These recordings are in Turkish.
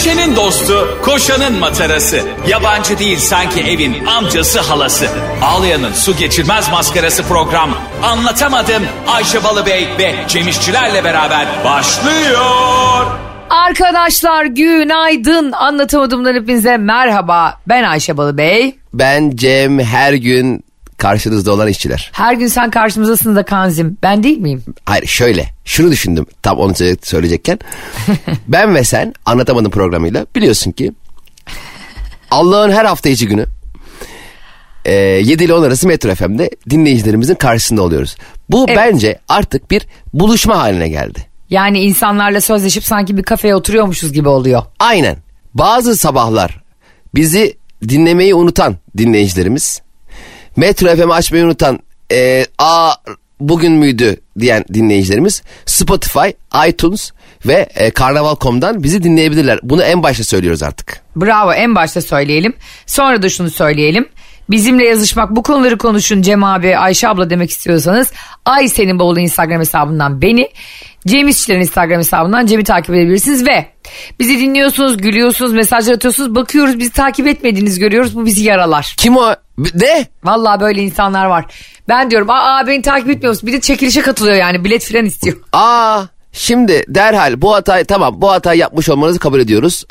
Düşenin dostu, koşanın matarası. Yabancı değil sanki evin amcası halası. Ağlayan'ın su geçirmez maskarası program. Anlatamadım Ayşe Balıbey ve Cemişçilerle beraber başlıyor. Arkadaşlar günaydın. Anlatamadımdan hepinize merhaba. Ben Ayşe Balıbey. Ben Cem her gün karşınızda olan işçiler. Her gün sen karşımızdasın da Kanzim. Ben değil miyim? Hayır şöyle şunu düşündüm tam onu söyle- söyleyecekken. ben ve sen anlatamadım programıyla biliyorsun ki Allah'ın her hafta içi günü e, 7 ile 10 arası Metro FM'de dinleyicilerimizin karşısında oluyoruz. Bu Evet. bence artık bir buluşma haline geldi. Yani insanlarla sözleşip sanki bir kafeye oturuyormuşuz gibi oluyor. Aynen. Bazı sabahlar bizi dinlemeyi unutan dinleyicilerimiz, Metro FM açmayı unutan, e, a bugün müydü diyen dinleyicilerimiz Spotify, iTunes ve e, Karnaval.com'dan bizi dinleyebilirler. Bunu en başta söylüyoruz artık. Bravo en başta söyleyelim. Sonra da şunu söyleyelim. Bizimle yazışmak bu konuları konuşun Cem abi Ayşe abla demek istiyorsanız Ay Senin Bavulu Instagram hesabından beni Cem İşçilerin Instagram hesabından Cem'i takip edebilirsiniz ve bizi dinliyorsunuz gülüyorsunuz mesajlar atıyorsunuz bakıyoruz bizi takip etmediğiniz görüyoruz bu bizi yaralar. Kim o? Ne? Vallahi böyle insanlar var. Ben diyorum aa beni takip etmiyor musun? Bir de çekilişe katılıyor yani bilet falan istiyor. Aa şimdi derhal bu hatayı tamam bu hatayı yapmış olmanızı kabul ediyoruz.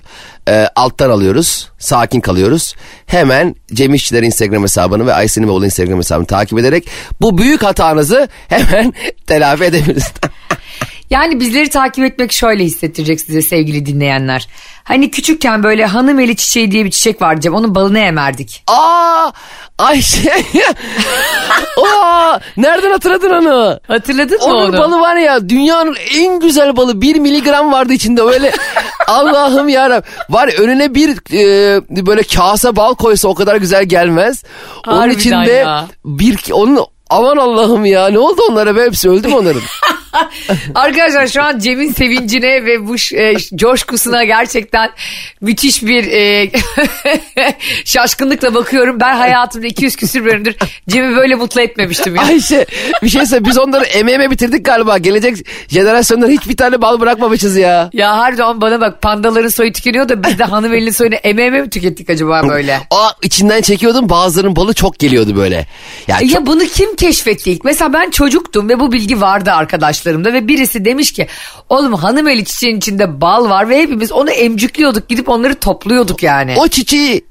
Ee, alttan alıyoruz. Sakin kalıyoruz. Hemen Cem İşçiler Instagram hesabını ve Aysin'in Bavulu Instagram hesabını takip ederek bu büyük hatanızı hemen telafi edebilirsiniz. Yani bizleri takip etmek şöyle hissettirecek size sevgili dinleyenler. Hani küçükken böyle hanım eli çiçeği diye bir çiçek vardı Cem. Onun balını emerdik. Aa Ayşe. Aa, nereden hatırladın onu? Hatırladın mı Onun onu? balı var ya dünyanın en güzel balı bir miligram vardı içinde öyle Allah'ım yarabbim var ya, önüne bir e, böyle kase bal koysa o kadar güzel gelmez. Onun Harbiden içinde ya. bir onun aman Allah'ım ya ne oldu onlara be hepsi öldü mü onların? Arkadaşlar şu an Cem'in sevincine ve bu e, coşkusuna gerçekten müthiş bir e, şaşkınlıkla bakıyorum. Ben hayatımda 200 küsür bölümdür Cem'i böyle mutlu etmemiştim ya. Ayşe bir şey söyle biz onları emeğime bitirdik galiba gelecek jenerasyonlara hiçbir tane bal bırakmamışız ya. Ya harbiden bana bak pandaların soyu tükeniyor da biz de hanım elinin soyunu emeğime mi tükettik acaba böyle? Aa içinden çekiyordum bazılarının balı çok geliyordu böyle. Ya, çok- Ya bunu kim keşfetti ilk? Mesela ben çocuktum ve bu bilgi vardı arkadaşlarımda ve birisi demiş ki oğlum hanım eli çiçeğin içinde bal var ve hepimiz onu emcüklüyorduk gidip onları topluyorduk yani. O çiçeği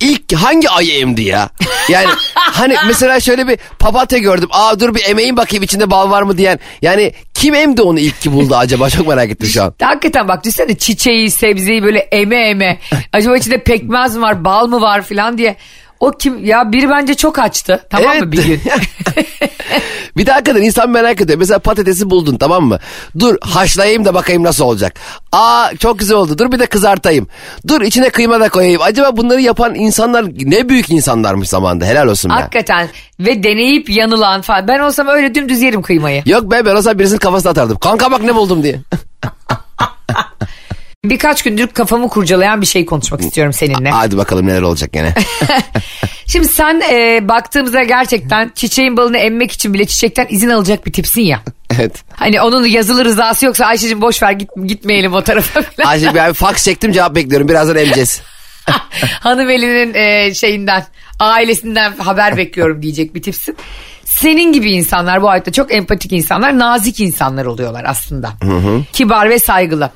ilk hangi ay emdi ya? Yani hani mesela şöyle bir papatya gördüm. Aa dur bir emeğin bakayım içinde bal var mı diyen. Yani kim emdi onu ilk ki buldu acaba? Çok merak ettim şu an. Hakikaten bak düşünsene çiçeği sebzeyi böyle eme eme. Acaba içinde pekmez mi var bal mı var falan diye. O kim ya biri bence çok açtı tamam mı bir gün. bir de hakikaten insan merak ediyor. Mesela patatesi buldun tamam mı? Dur haşlayayım da bakayım nasıl olacak. Aa çok güzel oldu. Dur bir de kızartayım. Dur içine kıyma da koyayım. Acaba bunları yapan insanlar ne büyük insanlarmış zamanında. Helal olsun. Hakikaten ve deneyip yanılan falan. Ben olsam öyle dümdüz yerim kıymayı. Yok be ben olsam birisinin kafasına atardım. Kanka bak ne buldum diye. Birkaç gündür kafamı kurcalayan bir şey konuşmak istiyorum seninle. Hadi bakalım neler olacak gene. Şimdi sen e, baktığımızda gerçekten çiçeğin balını emmek için bile çiçekten izin alacak bir tipsin ya. evet. Hani onun yazılı rızası yoksa Ayşe'cim boş ver git, gitmeyelim o tarafa falan. Ayşe ben fax çektim cevap bekliyorum. Birazdan emeceğiz. Hanımeli'nin e, şeyinden ailesinden haber bekliyorum diyecek bir tipsin. Senin gibi insanlar bu hayatta çok empatik insanlar nazik insanlar oluyorlar aslında. Kibar ve saygılı.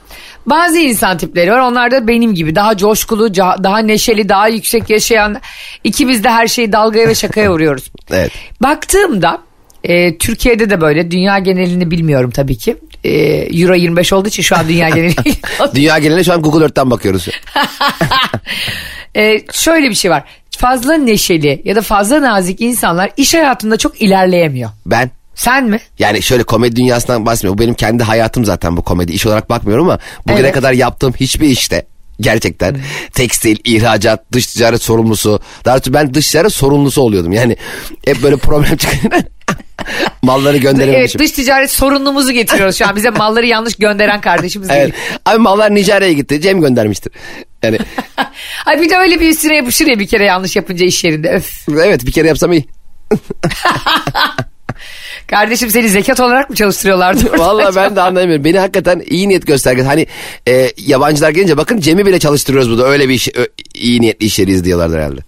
Bazı insan tipleri var onlar da benim gibi daha coşkulu daha neşeli daha yüksek yaşayan ikimiz de her şeyi dalgaya ve şakaya vuruyoruz. Evet. Baktığımda e, Türkiye'de de böyle dünya genelini bilmiyorum tabii ki. E, Euro 25 olduğu için şu an dünya geneli. Dünya geneline şu an Google Earth'ten bakıyoruz. Ee, şöyle bir şey var. Fazla neşeli ya da fazla nazik insanlar iş hayatında çok ilerleyemiyor. Ben Sen mi? yani şöyle komedi dünyasından bahsetmiyorum. Bu benim kendi hayatım zaten bu komedi. iş olarak bakmıyorum ama bugüne Evet. kadar yaptığım hiçbir işte gerçekten tekstil, ihracat, dış ticaret sorumlusu. Daha doğrusu ben dış ticaret sorumlusu oluyordum. Yani hep böyle problem çıkıyor. Malları Evet gönderememişim. dış ticaret sorunumuzu getiriyoruz şu an. Bize malları yanlış gönderen kardeşimiz Evet. Abi mallar Nijerya'ya gitti. Cem göndermiştir. Yani Ay bir de öyle bir üstüne bu şuraya bir kere yanlış yapınca iş yerinde. Öf. evet bir kere yapsam iyi. Kardeşim seni zekat olarak mı çalıştırıyorlardı? acaba? ben de anlamıyorum. Beni hakikaten iyi niyet göstergesi. Hani e, yabancılar gelince bakın Cem'i bile çalıştırıyoruz burada. Öyle bir iş, ö- iyi niyetli iş yeriyiz diyorlardır herhalde.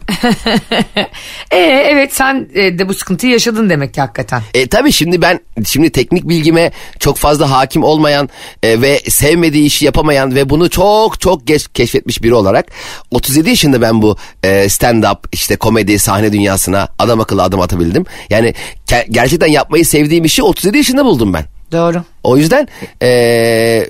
Ee, evet sen e, de bu sıkıntıyı yaşadın demek ki hakikaten. E tabii şimdi ben şimdi teknik bilgime çok fazla hakim olmayan e, ve sevmediği işi yapamayan ve bunu çok çok geç keşfetmiş biri olarak 37 yaşında ben bu e, stand up işte komedi sahne dünyasına adam akıllı adım atabildim. Yani gerçekten yapmayı sevdiğim işi 37 yaşında buldum ben. Doğru. O yüzden e,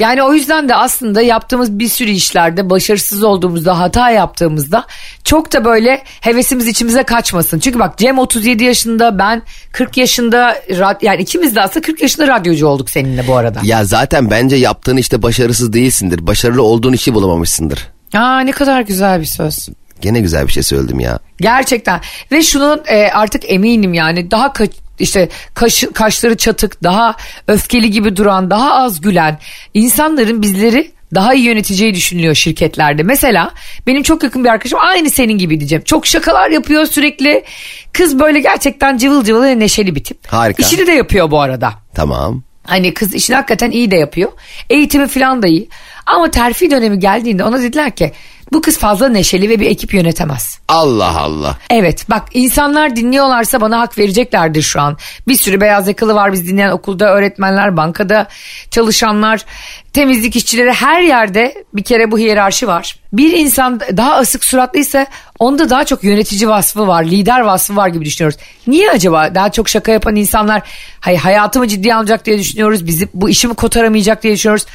Yani o yüzden de aslında yaptığımız bir sürü işlerde başarısız olduğumuzda hata yaptığımızda çok da böyle hevesimiz içimize kaçmasın. Çünkü bak Cem 37 yaşında ben 40 yaşında yani ikimiz de aslında 40 yaşında radyocu olduk seninle bu arada. ya zaten bence yaptığın işte başarısız değilsindir. Başarılı olduğun işi bulamamışsındır. Aa ne kadar güzel bir söz. Gene güzel bir şey söyledim ya. Gerçekten ve şunun e, artık eminim yani daha ka- işte kaş, kaşları çatık daha öfkeli gibi duran daha az gülen insanların bizleri daha iyi yöneteceği düşünülüyor şirketlerde. Mesela benim çok yakın bir arkadaşım aynı senin gibi diyeceğim. Çok şakalar yapıyor sürekli. Kız böyle gerçekten cıvıl cıvıl ve neşeli bir tip. Harika. İşini de yapıyor bu arada. Tamam. Hani kız işini hakikaten iyi de yapıyor. Eğitimi falan da iyi. Ama terfi dönemi geldiğinde ona dediler ki bu kız fazla neşeli ve bir ekip yönetemez. Allah Allah. Evet bak insanlar dinliyorlarsa bana hak vereceklerdir şu an. Bir sürü beyaz yakalı var biz dinleyen okulda öğretmenler, bankada çalışanlar, temizlik işçileri her yerde bir kere bu hiyerarşi var. Bir insan daha asık suratlıysa onda daha çok yönetici vasfı var, lider vasfı var gibi düşünüyoruz. Niye acaba daha çok şaka yapan insanlar hay hayatımı ciddiye alacak diye düşünüyoruz, bizi bu işimi kotaramayacak diye düşünüyoruz.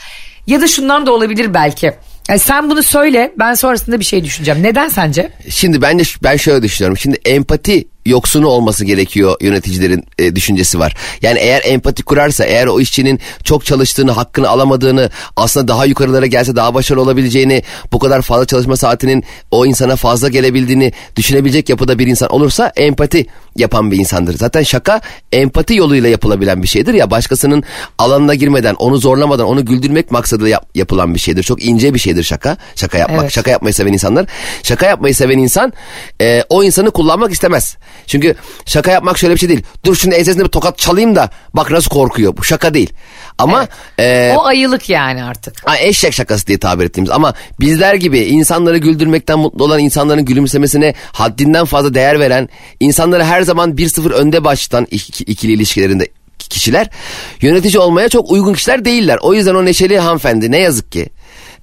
Ya da şundan da olabilir belki. Yani sen bunu söyle ben sonrasında bir şey düşüneceğim. Neden sence? Şimdi ben de ben şöyle düşünüyorum. Şimdi empati yoksunu olması gerekiyor yöneticilerin e, düşüncesi var. Yani eğer empati kurarsa, eğer o işçinin çok çalıştığını, hakkını alamadığını, aslında daha yukarılara gelse daha başarılı olabileceğini, bu kadar fazla çalışma saatinin o insana fazla gelebildiğini düşünebilecek yapıda bir insan olursa empati yapan bir insandır. Zaten şaka empati yoluyla yapılabilen bir şeydir ya başkasının alanına girmeden, onu zorlamadan, onu güldürmek maksadıyla yap- yapılan bir şeydir. Çok ince bir şeydir şaka. Şaka yapmak, Evet. şaka yapmayı seven insanlar. Şaka yapmayı seven insan e, o insanı kullanmak istemez. Çünkü şaka yapmak şöyle bir şey değil. Dur şimdi ensesinde bir tokat çalayım da bak nasıl korkuyor. Bu şaka değil. Ama e, O ayılık yani artık. Ha, eşek şakası diye tabir ettiğimiz ama bizler gibi insanları güldürmekten mutlu olan insanların gülümsemesine haddinden fazla değer veren insanları her zaman 1-0 önde baştan iki- ikili ilişkilerinde kişiler yönetici olmaya çok uygun kişiler değiller. O yüzden o neşeli hanımefendi ne yazık ki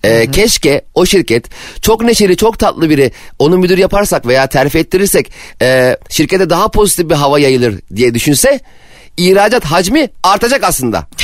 e, keşke o şirket çok neşeli çok tatlı biri onu müdür yaparsak veya terfi ettirirsek e, şirkete daha pozitif bir hava yayılır diye düşünse ihracat hacmi artacak aslında.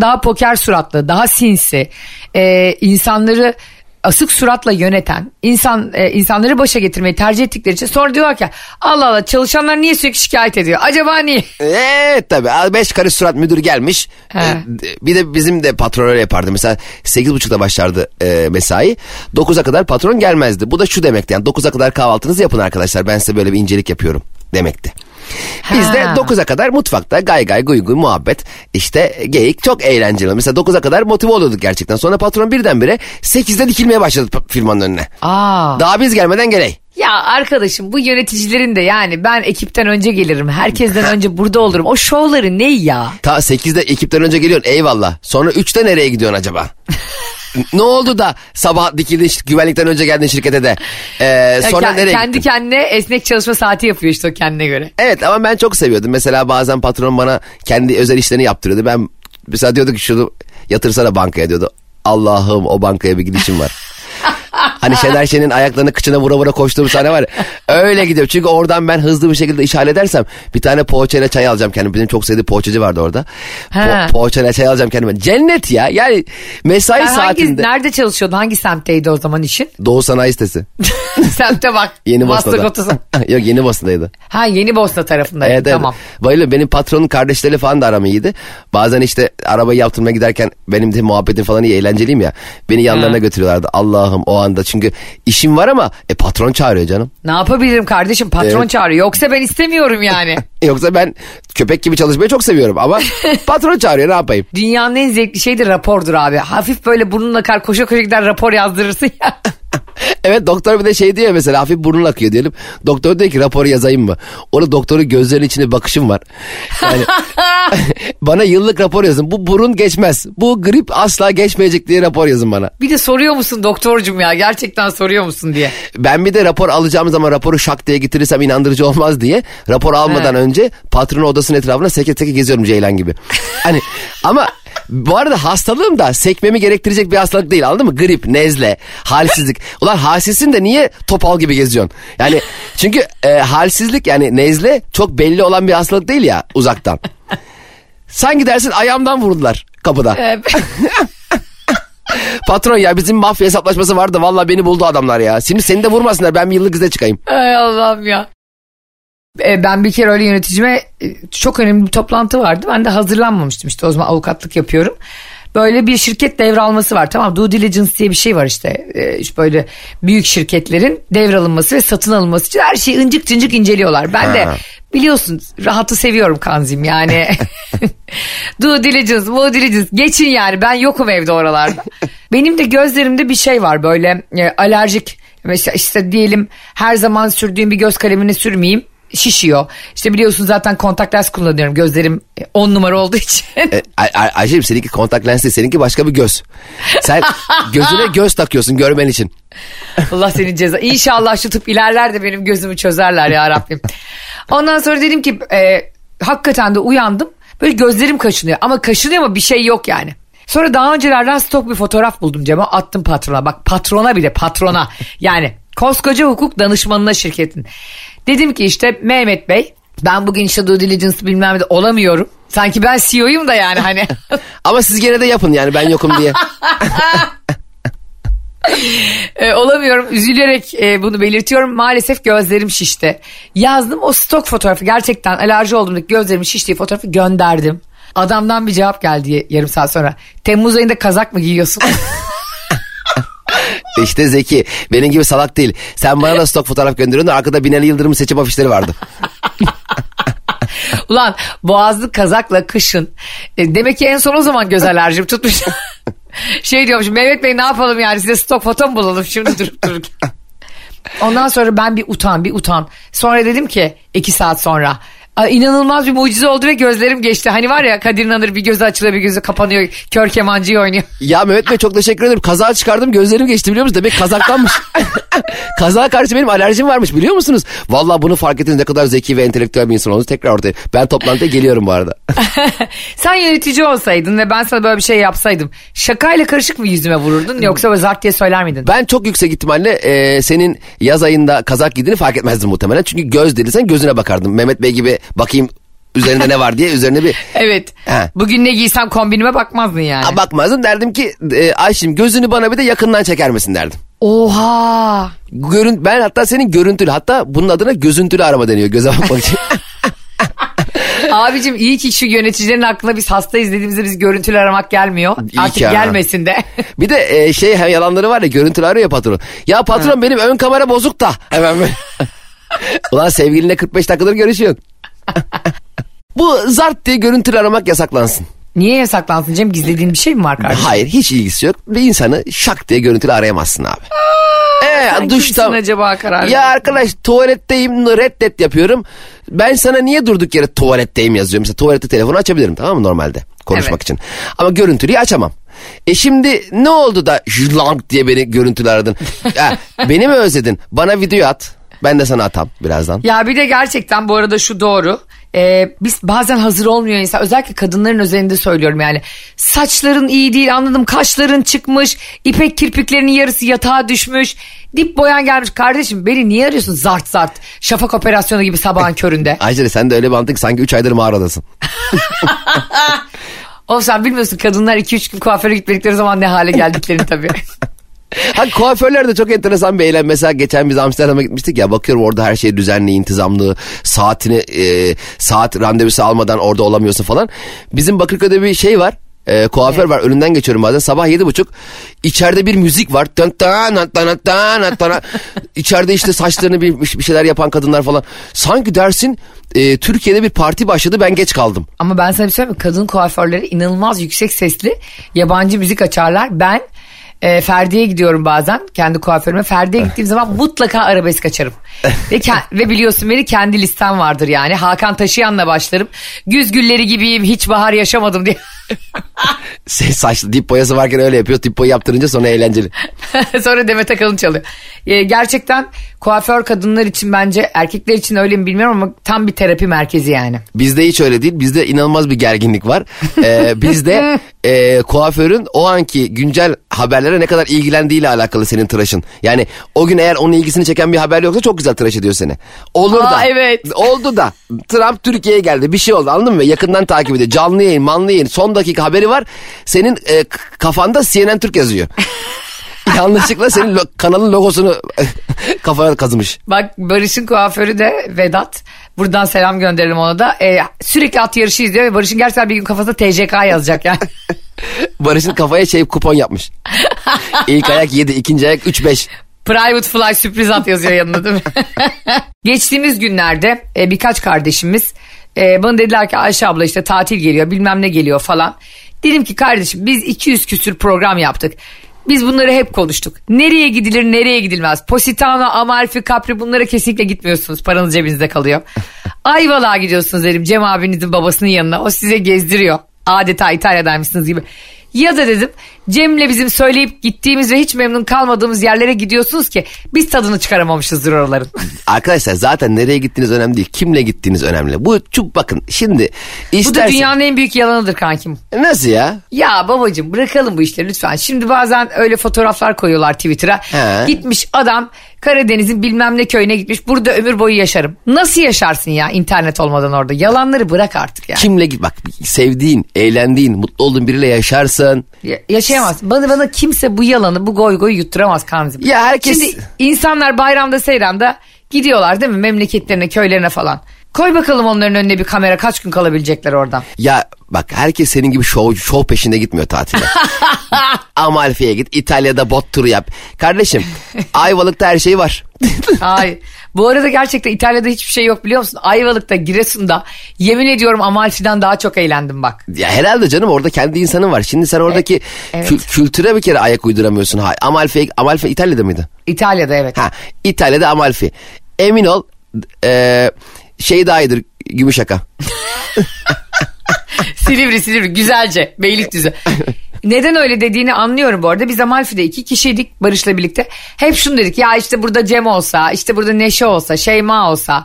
Daha poker suratlı, daha sinsi, e, insanları asık suratla yöneten, insan e, insanları başa getirmeyi tercih ettikleri için sonra diyorlar ki Allah Allah çalışanlar niye sürekli şikayet ediyor? Acaba niye? Evet tabii. Beş karış surat müdür gelmiş. He. Ee, Bir de bizim de patron öyle yapardı. Mesela sekiz buçukta başlardı e, mesai. Dokuza kadar patron gelmezdi. Bu da şu demekti. Yani dokuza kadar kahvaltınızı yapın arkadaşlar. Ben size böyle bir incelik yapıyorum demekti. Biz Ha. de 9'a kadar mutfakta gay gay guy guy muhabbet işte geyik çok eğlenceli. Mesela 9'a kadar motive oluyorduk gerçekten. Sonra patron birdenbire 8'de dikilmeye başladı firmanın önüne. Aa. Daha biz gelmeden geley. Ya arkadaşım bu yöneticilerin de yani ben ekipten önce gelirim. Herkesten önce burada olurum. O şovları ne ya? Ta 8'de ekipten önce geliyorsun eyvallah. Sonra 3'te nereye gidiyorsun acaba? ne oldu da sabah dikildin güvenlikten önce geldin şirkete de. Ee, Ya sonra ke- nereye kendi gittin? kendine esnek çalışma saati yapıyor işte o kendine göre. Evet ama ben çok seviyordum. Mesela bazen patron bana kendi özel işlerini yaptırıyordu. Ben mesela diyordu ki şunu yatırsana bankaya diyordu. Allah'ım o bankaya bir gidişim var. Hani Şener Şen'in ayaklarını kıçına vura vura koştuğum sahne var ya. Öyle gidiyorum. Çünkü oradan ben hızlı bir şekilde iş halledersem bir tane poğaçayla çay alacağım kendime. Benim çok sevdiğim poğaçacı vardı orada. Po- poğaçayla çay alacağım kendime. Cennet ya. Yani mesai hangi, saatinde. nerede çalışıyordun? Hangi semtteydi o zaman işin? Doğu Sanayi Sitesi. Semte bak. Yeni Bosna'da. Yok Yeni Bosna'daydı. Ha Yeni Bosna tarafındaydı. Evet, evet. tamam. Bayılıyorum. Benim patronun kardeşleri falan da aram iyiydi. Bazen işte arabayı yaptırmaya giderken benim de muhabbetim falan iyi eğlenceliyim ya. Beni yanlarına Ha. götürüyorlardı. Allah'ım o anda. Çünkü işim var ama e, patron çağırıyor canım. Ne yapabilirim kardeşim patron Evet. çağırıyor. Yoksa ben istemiyorum yani. Yoksa ben köpek gibi çalışmayı çok seviyorum ama patron çağırıyor ne yapayım? Dünyanın en zevkli şeyi de rapordur abi. Hafif böyle burnunla kar koşa koşa gider rapor yazdırırsın ya. Evet doktor bir de şey diyor mesela hafif burnun akıyor diyelim. Doktor diyor ki raporu yazayım mı? Orada doktorun gözlerinin içinde bakışım var. Yani bana yıllık rapor yazın. Bu burun geçmez. Bu grip asla geçmeyecek diye rapor yazın bana. Bir de soruyor musun doktorcum ya gerçekten soruyor musun diye. Ben bir de rapor alacağım zaman raporu şak diye getirirsem inandırıcı olmaz diye rapor almadan He. önce patronun odasının etrafına seke seke geziyorum Ceylan gibi. Hani ama bu arada hastalığım da sekmemi gerektirecek bir hastalık değil anladın mı? Grip, nezle, halsizlik. Ulan halsizsin de niye topal gibi geziyorsun? Yani çünkü e, halsizlik yani nezle çok belli olan bir hastalık değil ya uzaktan. Sanki dersin ayağımdan vurdular kapıda. Evet. Patron ya bizim mafya hesaplaşması vardı valla beni buldu adamlar ya. Şimdi seni de vurmasınlar ben bir yıllık izne çıkayım. Ay Allah'ım ya. E, Ben bir kere öyle yöneticime e, çok önemli bir toplantı vardı. Ben de hazırlanmamıştım işte o zaman avukatlık yapıyorum. Böyle bir şirket devralması var tamam due diligence diye bir şey var işte. E, işte böyle büyük şirketlerin devralınması ve satın alınması için her şeyi incik cincik inceliyorlar. Ben de Ha. biliyorsun rahatı seviyorum kanzim yani. due diligence, due diligence geçin yani ben yokum evde oralarda. Benim de gözlerimde bir şey var böyle alerjik mesela işte diyelim her zaman sürdüğüm bir göz kalemini sürmeyeyim şişiyor. İşte biliyorsun zaten kontak lens kullanıyorum gözlerim 10 numara olduğu için. E, Ay- Ay- Ayşe'cim seninki kontak lens değil seninki başka bir göz. Sen gözüne göz takıyorsun görmen için. Allah senin ceza. İnşallah şu tıp ilerler de benim gözümü çözerler ya Rabbim. Ondan sonra dedim ki e, hakikaten de uyandım. Böyle gözlerim kaşınıyor ama kaşınıyor ama bir şey yok yani. Sonra daha öncelerden stok bir fotoğraf buldum Cem'e attım patrona. Bak patrona bile patrona. Yani koskoca hukuk danışmanına şirketin. Dedim ki işte Mehmet Bey ben bugün işte due diligence bilmem de olamıyorum. Sanki ben CEO'yum da yani hani. Ama siz gene de yapın yani ben yokum diye. E, olamıyorum. Üzülerek e, bunu belirtiyorum. Maalesef gözlerim şişti. Yazdım o stok fotoğrafı gerçekten alerji olduğumdaki gözlerimin şiştiği fotoğrafı gönderdim. Adamdan bir cevap geldi yarım saat sonra. Temmuz ayında kazak mı giyiyorsun? İşte Zeki benim gibi salak değil. Sen bana da stok fotoğraf gönderiyorsun da arkada Binali Yıldırım'ın seçim afişleri vardı. Ulan boğazlı kazakla kışın. E, demek ki en son o zaman göz alerjim tutmuş. şey diyormuş Mehmet Bey ne yapalım yani size stok foto mu bulalım şimdi durup dururken. Ondan sonra ben bir utan bir utan. Sonra dedim ki iki saat sonra. "Aa, inanılmaz bir mucize oldu ve gözlerim geçti. Hani var ya Kadir İnanır bir gözü açılıyor bir gözü kapanıyor. Kör kemancıyı oynuyor. Ya Mehmet Bey çok teşekkür ederim. Kazağı çıkardım gözlerim geçti biliyor musunuz? Demek kazaktanmış. Kazağa karşı benim alerjim varmış biliyor musunuz? Vallahi bunu fark ettiniz ne kadar zeki ve entelektüel bir insan olduğunuz tekrar ortaya. Ben toplantıya geliyorum bu arada. Sen yönetici olsaydın ve ben sana böyle bir şey yapsaydım. Şakayla karışık mı yüzüme vururdun yoksa böyle zart diye söyler miydin? Ben çok yüksek ihtimalle e, senin yaz ayında kazak giydiğini fark etmezdim muhtemelen. Çünkü göz dedi sen gözüne bakardım. Mehmet Bey gibi bakayım üzerinde ne var diye üzerine bir Evet. He. Bugün ne giysem kombinime bakmazdın yani. Ha, bakmazdım derdim ki e, Ayşim gözünü bana bir de yakından çeker misin derdim. Oha. Görün, ben hatta senin görüntülü hatta bunun adına gözüntülü arama deniyor göze bakmak için. Abicim iyi ki şu yöneticilerin aklına biz hasta izlediğimizde biz görüntülü aramak gelmiyor. İyi Artık ki ha. gelmesin de. bir de e, şey hem yalanları var ya görüntülü arıyor ya patron. Ya patron benim ön kamera bozuk da. Hemen. Ulan sevgilinle 45 dakikadır görüşüyorsun. Bu zart diye görüntülü aramak yasaklansın. Niye yasaklansın Cem? Gizlediğin bir şey mi var kardeşim? Hayır hiç ilgisi yok. Bir insanı şak diye görüntülü arayamazsın abi. Ee, Sen duşta. kimsin acaba karar Ya arkadaş tuvaletteyim reddet yapıyorum. Ben sana niye durduk yere tuvaletteyim yazıyorum. Mesela tuvalette telefonu açabilirim tamam mı normalde konuşmak Evet. için. Ama görüntülüyü açamam. E şimdi ne oldu da jlang diye beni görüntülü aradın? ya, beni mi özledin? Bana video at. Ben de sana atam birazdan. Ya bir de gerçekten bu arada şu doğru. Ee, biz bazen hazır olmuyor insan. Özellikle kadınların özelinde söylüyorum yani. Saçların iyi değil anladım. Kaşların çıkmış. ipek kirpiklerinin yarısı yatağa düşmüş. Dip boyan gelmiş. Kardeşim beni niye arıyorsun zart zart? Şafak operasyonu gibi sabahın köründe. Ayşe sen de öyle bir ki sanki 3 aydır mağaradasın. O sen bilmiyorsun kadınlar 2-3 gün kuaföre gitmedikleri zaman ne hale geldiklerini tabii. Ha kuaförler de çok enteresan bir eylem. Mesela geçen biz Amsterdam'a gitmiştik ya bakıyorum orada her şey düzenli, intizamlı. Saatini e, saat randevusu almadan orada olamıyorsun falan. Bizim Bakırköy'de bir şey var. E, kuaför var önünden geçiyorum bazen sabah yedi buçuk içeride bir müzik var içeride işte saçlarını bir, bir şeyler yapan kadınlar falan sanki dersin e, Türkiye'de bir parti başladı ben geç kaldım Ama ben sana bir şey söyleyeyim mi? Kadın kuaförleri inanılmaz yüksek sesli yabancı müzik açarlar. Ben e, Ferdi'ye gidiyorum bazen kendi kuaförüme. Ferdi'ye gittiğim zaman mutlaka arabesk açarım. ve, ve biliyorsun beni kendi listem vardır yani. Hakan Taşıyan'la başlarım. Güz gülleri gibiyim hiç bahar yaşamadım diye. Şey, saçlı dip boyası varken öyle yapıyor. Dip boyu yaptırınca sonra eğlenceli. Sonra Demet Akalın çalıyor. Ee, gerçekten kuaför kadınlar için bence erkekler için öyle mi bilmiyorum ama tam bir terapi merkezi yani. Bizde hiç öyle değil. Bizde inanılmaz bir gerginlik var. Ee, bizde e, kuaförün o anki güncel haberlere ne kadar ilgilendiğiyle alakalı senin tıraşın. Yani o gün eğer onun ilgisini çeken bir haber yoksa çok güzel tıraş ediyor seni. Olur Aa, da. evet. Oldu da. Trump Türkiye'ye geldi. Bir şey oldu anladın mı? Yakından takip ediyor. Canlı yayın, manlı yayın. Son dakika haberi var. Senin e, kafanda CNN Türk yazıyor. Yanlışlıkla senin lo- kanalın logosunu kafaya kazımış. Bak Barış'ın kuaförü de Vedat. Buradan selam gönderelim ona da. Ee, sürekli at yarışı izliyor ve Barış'ın gerçekten bir gün kafasına TCK yazacak yani. Barış'ın kafaya şey kupon yapmış. İlk ayak 7, ikinci ayak 3-5. Private fly sürpriz at yazıyor yanında değil mi? Geçtiğimiz günlerde e, birkaç kardeşimiz e, bana dediler ki Ayşe abla işte tatil geliyor bilmem ne geliyor falan. Dedim ki kardeşim biz 200 küsür program yaptık. Biz bunları hep konuştuk. Nereye gidilir nereye gidilmez. Positano, Amalfi, Capri bunlara kesinlikle gitmiyorsunuz. Paranız cebinizde kalıyor. Ayvalık'a gidiyorsunuz dedim Cem abinizin babasının yanına. O size gezdiriyor. Adeta İtalya'daymışsınız gibi. Ya da dedim Cem'le bizim söyleyip gittiğimiz ve hiç memnun kalmadığımız yerlere gidiyorsunuz ki biz tadını çıkaramamışızdır oraların. Arkadaşlar zaten nereye gittiğiniz önemli değil. Kimle gittiğiniz önemli. Bu çok bakın şimdi Bu da istersen... dünyanın en büyük yalanıdır kankim. Nasıl ya? Ya babacığım bırakalım bu işleri lütfen. Şimdi bazen öyle fotoğraflar koyuyorlar Twitter'a. He. Gitmiş adam Karadeniz'in bilmem ne köyüne gitmiş. Burada ömür boyu yaşarım. Nasıl yaşarsın ya internet olmadan orada? Yalanları bırak artık ya. Kimle git bak sevdiğin, eğlendiğin, mutlu olduğun biriyle yaşarsın. Ya- yaşayamazsın. Bana bana kimse bu yalanı, bu goy goy yutturamaz Kanzim. Ya herkes- Şimdi insanlar bayramda seyranda gidiyorlar değil mi? Memleketlerine, köylerine falan. Koy bakalım onların önüne bir kamera kaç gün kalabilecekler oradan. Ya bak herkes senin gibi şov, şov peşinde gitmiyor tatile. Amalfi'ye git, İtalya'da bot turu yap. Kardeşim Ayvalık'ta her şey var. Hayır. Bu arada gerçekten İtalya'da hiçbir şey yok biliyor musun? Ayvalık'ta, Giresun'da yemin ediyorum Amalfi'den daha çok eğlendim bak. Ya herhalde canım orada kendi insanın var. Şimdi sen oradaki evet. kü- kültüre bir kere ayak uyduramıyorsun. Ha, Amalfi, Amalfi İtalya'da mıydı? İtalya'da evet. Ha, İtalya'da Amalfi. Emin ol e, şey daha iyidir Gümüşaka. Silivri Silivri güzelce Beylikdüzü. Neden öyle dediğini anlıyorum bu arada. Biz Amalfi'de iki kişiydik Barış'la birlikte. Hep şunu dedik ya işte burada Cem olsa, işte burada Neşe olsa, Şeyma olsa,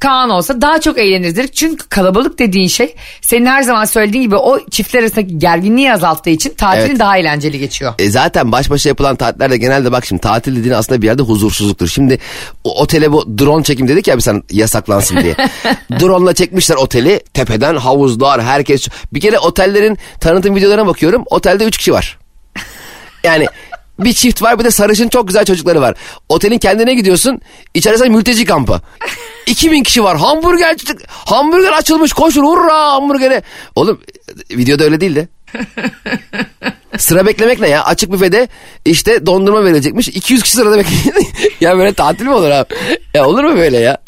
Kaan olsa daha çok eğleniriz dedik. Çünkü kalabalık dediğin şey senin her zaman söylediğin gibi o çiftler arasındaki gerginliği azalttığı için tatilin Evet. daha eğlenceli geçiyor. E zaten baş başa yapılan tatillerde genelde bak şimdi tatil dediğin aslında bir yerde huzursuzluktur. Şimdi o otele bu drone çekim dedik ya bir sen yasaklansın diye. Drone'la çekmişler oteli tepeden havuzlar herkes. Bir kere otellerin tanıtım videolarına bakıyorum otelde 3 kişi var. Yani bir çift var bir de sarışın çok güzel çocukları var. Otelin kendine gidiyorsun içerisi mülteci kampı. 2000 kişi var hamburger hamburger açılmış koşun hurra hamburgere. Oğlum videoda öyle değildi. Sıra beklemek ne ya? Açık büfede işte dondurma verilecekmiş. 200 kişi sırada bekliyor. ya böyle tatil mi olur abi? Ya olur mu böyle ya?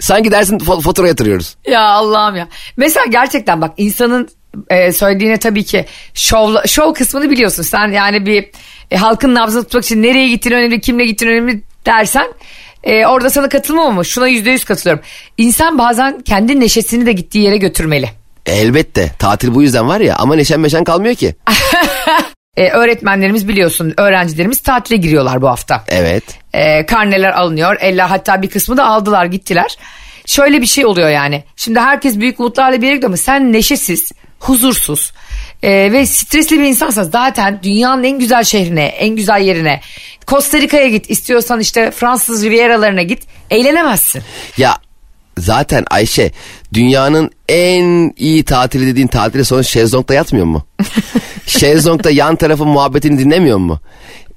Sanki dersin fo- fatura yatırıyoruz. Ya Allah'ım ya. Mesela gerçekten bak insanın e, söylediğine tabii ki şov, şov kısmını biliyorsun. Sen yani bir e, halkın nabzını tutmak için nereye gittiğin önemli, kimle gittiğin önemli dersen e, orada sana katılmam ama şuna yüzde yüz katılıyorum. İnsan bazen kendi neşesini de gittiği yere götürmeli. Elbette. Tatil bu yüzden var ya ama neşen meşen kalmıyor ki. E, öğretmenlerimiz biliyorsun öğrencilerimiz tatile giriyorlar bu hafta. Evet. E, karneler alınıyor. Eller hatta bir kısmı da aldılar gittiler. Şöyle bir şey oluyor yani. Şimdi herkes büyük umutlarla bir yere gidiyor ama sen neşesiz, huzursuz e, ve stresli bir insansan zaten dünyanın en güzel şehrine, en güzel yerine Costa Rica'ya git. istiyorsan işte Fransız Riviera'larına git. Eğlenemezsin. Ya zaten Ayşe dünyanın en iyi tatili dediğin tatili sonra şezlongda yatmıyor mu? şezlongda yan tarafın muhabbetini dinlemiyor mu?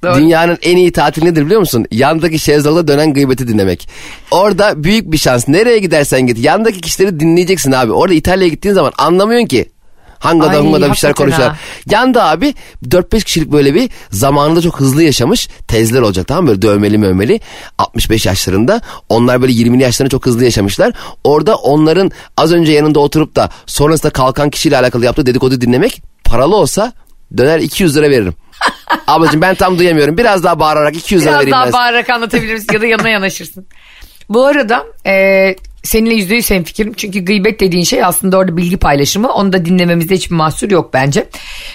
Doğru. Dünyanın en iyi tatili nedir biliyor musun? Yandaki şezlongda dönen gıybeti dinlemek. Orada büyük bir şans. Nereye gidersen git. Yandaki kişileri dinleyeceksin abi. Orada İtalya'ya gittiğin zaman anlamıyorsun ki. Hangi adam bir şeyler hakikaten konuşuyor. ha. Yanda abi 4-5 kişilik böyle bir zamanında çok hızlı yaşamış tezler olacak tamam mı? Böyle dövmeli mövmeli 65 yaşlarında. Onlar böyle 20'li yaşlarında çok hızlı yaşamışlar. Orada onların az önce yanında oturup da sonrasında kalkan kişiyle alakalı yaptığı dedikodu dinlemek paralı olsa döner 200 lira veririm. Ablacığım ben tam duyamıyorum. Biraz daha bağırarak 200 lira Biraz vereyim daha ben. bağırarak anlatabilir misin ya da yanına yanaşırsın. Bu arada e, seninle yüzde yüz hemfikirim. Çünkü gıybet dediğin şey aslında orada bilgi paylaşımı. Onu da dinlememizde hiçbir mahsur yok bence.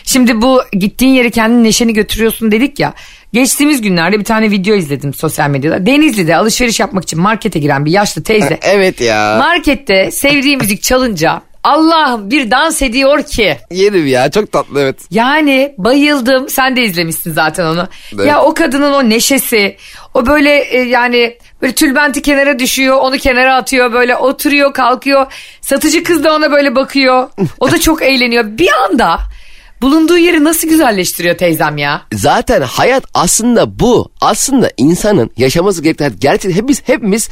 Şimdi bu gittiğin yere kendin neşeni götürüyorsun dedik ya. Geçtiğimiz günlerde bir tane video izledim sosyal medyada. Denizli'de alışveriş yapmak için markete giren bir yaşlı teyze. Evet ya. Markette sevdiği müzik çalınca Allah'ım bir dans ediyor ki. Yerim ya çok tatlı evet. Yani bayıldım. Sen de izlemişsin zaten onu. Evet. Ya o kadının o neşesi, o böyle e, yani böyle tülbenti kenara düşüyor, onu kenara atıyor, böyle oturuyor, kalkıyor. Satıcı kız da ona böyle bakıyor. O da çok eğleniyor. Bir anda bulunduğu yeri nasıl güzelleştiriyor teyzem ya. Zaten hayat aslında bu. Aslında insanın yaşaması gereken gerçekten hepimiz hepimiz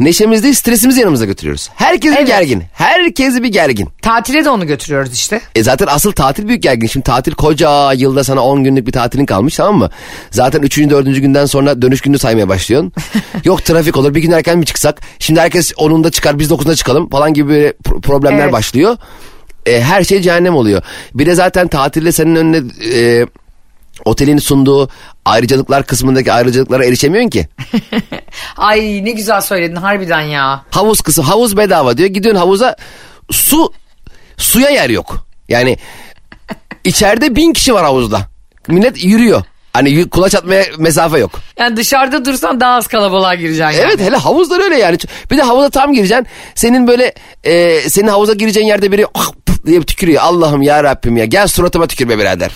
neşemizi değil stresimizi yanımıza götürüyoruz. Herkes Evet. bir gergin. Herkes bir gergin. Tatile de onu götürüyoruz işte. E zaten asıl tatil büyük gergin. Şimdi tatil koca yılda sana 10 günlük bir tatilin kalmış tamam mı? Zaten 3. 4. günden sonra dönüş gününü saymaya başlıyorsun. Yok trafik olur bir gün erken mi çıksak? Şimdi herkes 10'unda çıkar biz 9'unda çıkalım falan gibi problemler Evet. başlıyor. E, her şey cehennem oluyor. Bir de zaten tatilde senin önüne e, otelin sunduğu ayrıcalıklar kısmındaki ayrıcalıklara erişemiyorsun ki. Ay ne güzel söyledin harbiden ya. Havuz kısmı havuz bedava diyor. Gidiyorsun havuza su suya yer yok. Yani içeride bin kişi var havuzda. Millet yürüyor. Hani kulaç atmaya mesafe yok. Yani dışarıda dursan daha az kalabalığa gireceksin. yani. Evet hele havuzlar öyle yani. Bir de havuza tam gireceksin. Senin böyle e, senin havuza gireceğin yerde biri puf diye tükürüyor. Allah'ım ya Rabbim ya gel suratıma tükürme birader.